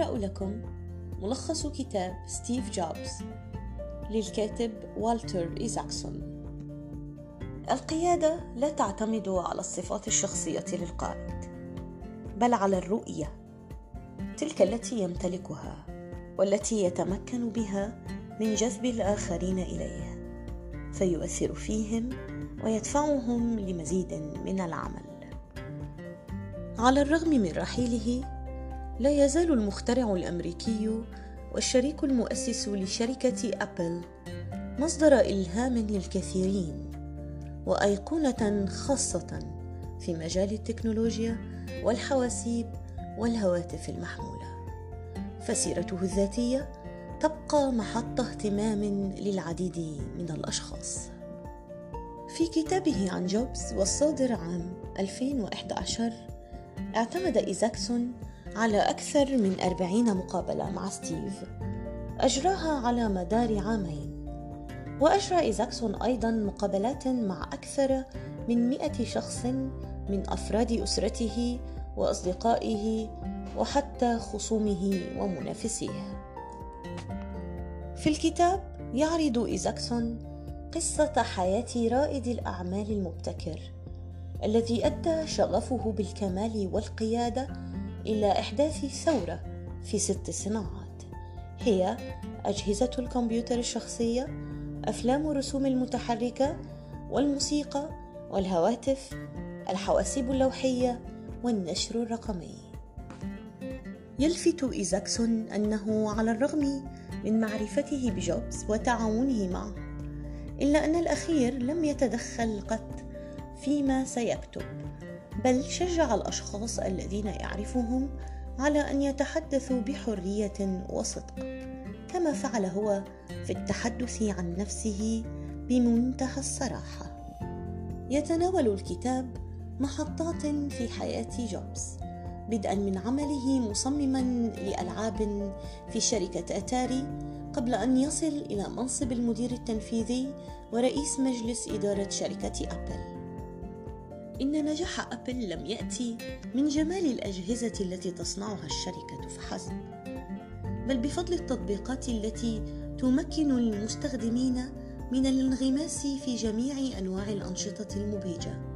سأقرأ لكم ملخص كتاب ستيف جوبز للكاتب والتر إيزاكسون. القيادة لا تعتمد على الصفات الشخصية للقائد بل على الرؤية تلك التي يمتلكها والتي يتمكن بها من جذب الآخرين إليه فيؤثر فيهم ويدفعهم لمزيد من العمل. على الرغم من رحيله لا يزال المخترع الأمريكي والشريك المؤسس لشركة أبل مصدر إلهام للكثيرين وأيقونة خاصة في مجال التكنولوجيا والحواسيب والهواتف المحمولة. فسيرته الذاتية تبقى محط اهتمام للعديد من الأشخاص. في كتابه عن جوبز والصادر عام 2011 اعتمد إيزاكسون على أكثر من أربعين مقابلة مع ستيف. أجراها على مدار عامين. وأجرى إيزاكسون أيضا مقابلات مع أكثر من مئة شخص من أفراد أسرته وأصدقائه وحتى خصومه ومنافسيه. في الكتاب يعرض إيزاكسون قصة حياة رائد الأعمال المبتكر الذي أدى شغفه بالكمال والقيادة إلى إحداث ثورة في ست صناعات هي أجهزة الكمبيوتر الشخصية أفلام الرسوم المتحركة والموسيقى والهواتف الحواسيب اللوحية والنشر الرقمي. يلفت إيزاكسون أنه على الرغم من معرفته بجوبز وتعاونه معه إلا أن الأخير لم يتدخل قط فيما سيكتب. بل شجع الأشخاص الذين يعرفهم على أن يتحدثوا بحرية وصدق كما فعل هو في التحدث عن نفسه بمنتهى الصراحة. يتناول الكتاب محطات في حياة جوبز بدءا من عمله مصمما لألعاب في شركة أتاري قبل أن يصل إلى منصب المدير التنفيذي ورئيس مجلس إدارة شركة أبل. إن نجاح أبل لم يأتي من جمال الأجهزة التي تصنعها الشركة فحسب، بل بفضل التطبيقات التي تمكن المستخدمين من الانغماس في جميع أنواع الأنشطة المبهجة.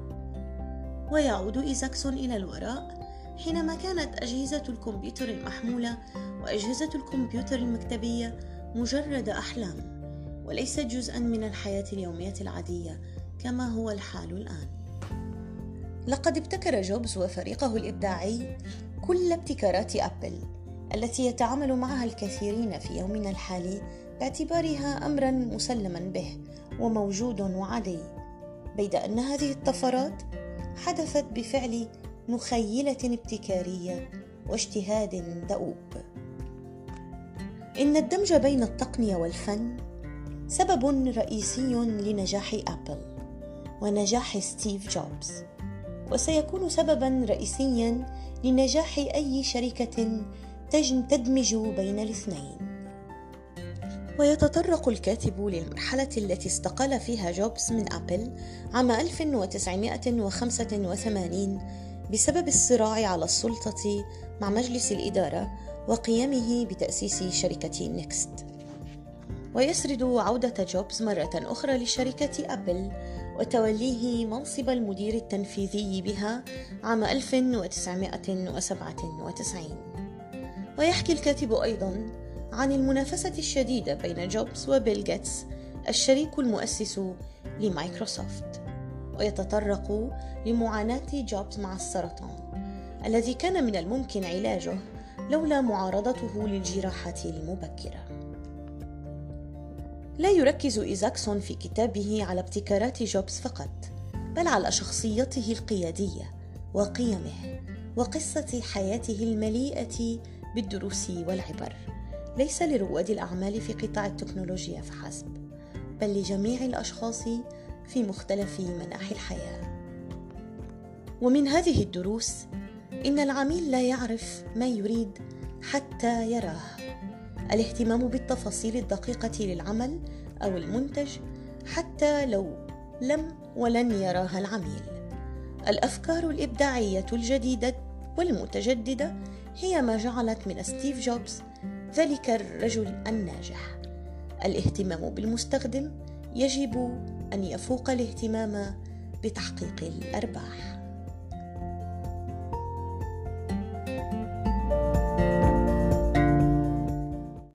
ويعود إيزاكسون إلى الوراء حينما كانت أجهزة الكمبيوتر المحمولة وأجهزة الكمبيوتر المكتبية مجرد أحلام وليست جزءا من الحياة اليومية العادية كما هو الحال الآن. لقد ابتكر جوبز وفريقه الإبداعي كل ابتكارات أبل التي يتعامل معها الكثيرين في يومنا الحالي باعتبارها أمرا مسلما به وموجود وعادي. بيد أن هذه الطفرات حدثت بفعل مخيلة ابتكارية واجتهاد دؤوب. إن الدمج بين التقنية والفن سبب رئيسي لنجاح أبل ونجاح ستيف جوبز. وسيكون سببا رئيسيا لنجاح أي شركة تدمج بين الاثنين ويتطرق الكاتب للمرحلة التي استقال فيها جوبز من أبل عام 1985 بسبب الصراع على السلطة مع مجلس الإدارة وقيامه بتأسيس شركة نيكست. ويسرد عودة جوبز مرة أخرى لشركة أبل وتوليه منصب المدير التنفيذي بها عام 1997 ويحكي الكاتب أيضا عن المنافسة الشديدة بين جوبز وبيل جيتس الشريك المؤسس لمايكروسوفت. ويتطرق لمعاناة جوبز مع السرطان الذي كان من الممكن علاجه لولا معارضته للجراحة المبكرة. لا يركز إيزاكسون في كتابه على ابتكارات جوبز فقط بل على شخصيته القيادية وقيمه وقصة حياته المليئة بالدروس والعبر. ليس لرواد الأعمال في قطاع التكنولوجيا فحسب بل لجميع الأشخاص في مختلف مناحي الحياة. ومن هذه الدروس إن العميل لا يعرف ما يريد حتى يراه. الاهتمام بالتفاصيل الدقيقة للعمل أو المنتج حتى لو لم ولن يراها العميل. الأفكار الإبداعية الجديدة والمتجددة هي ما جعلت من ستيف جوبز ذلك الرجل الناجح الاهتمام بالمستخدم يجب أن يفوق الاهتمام بتحقيق الأرباح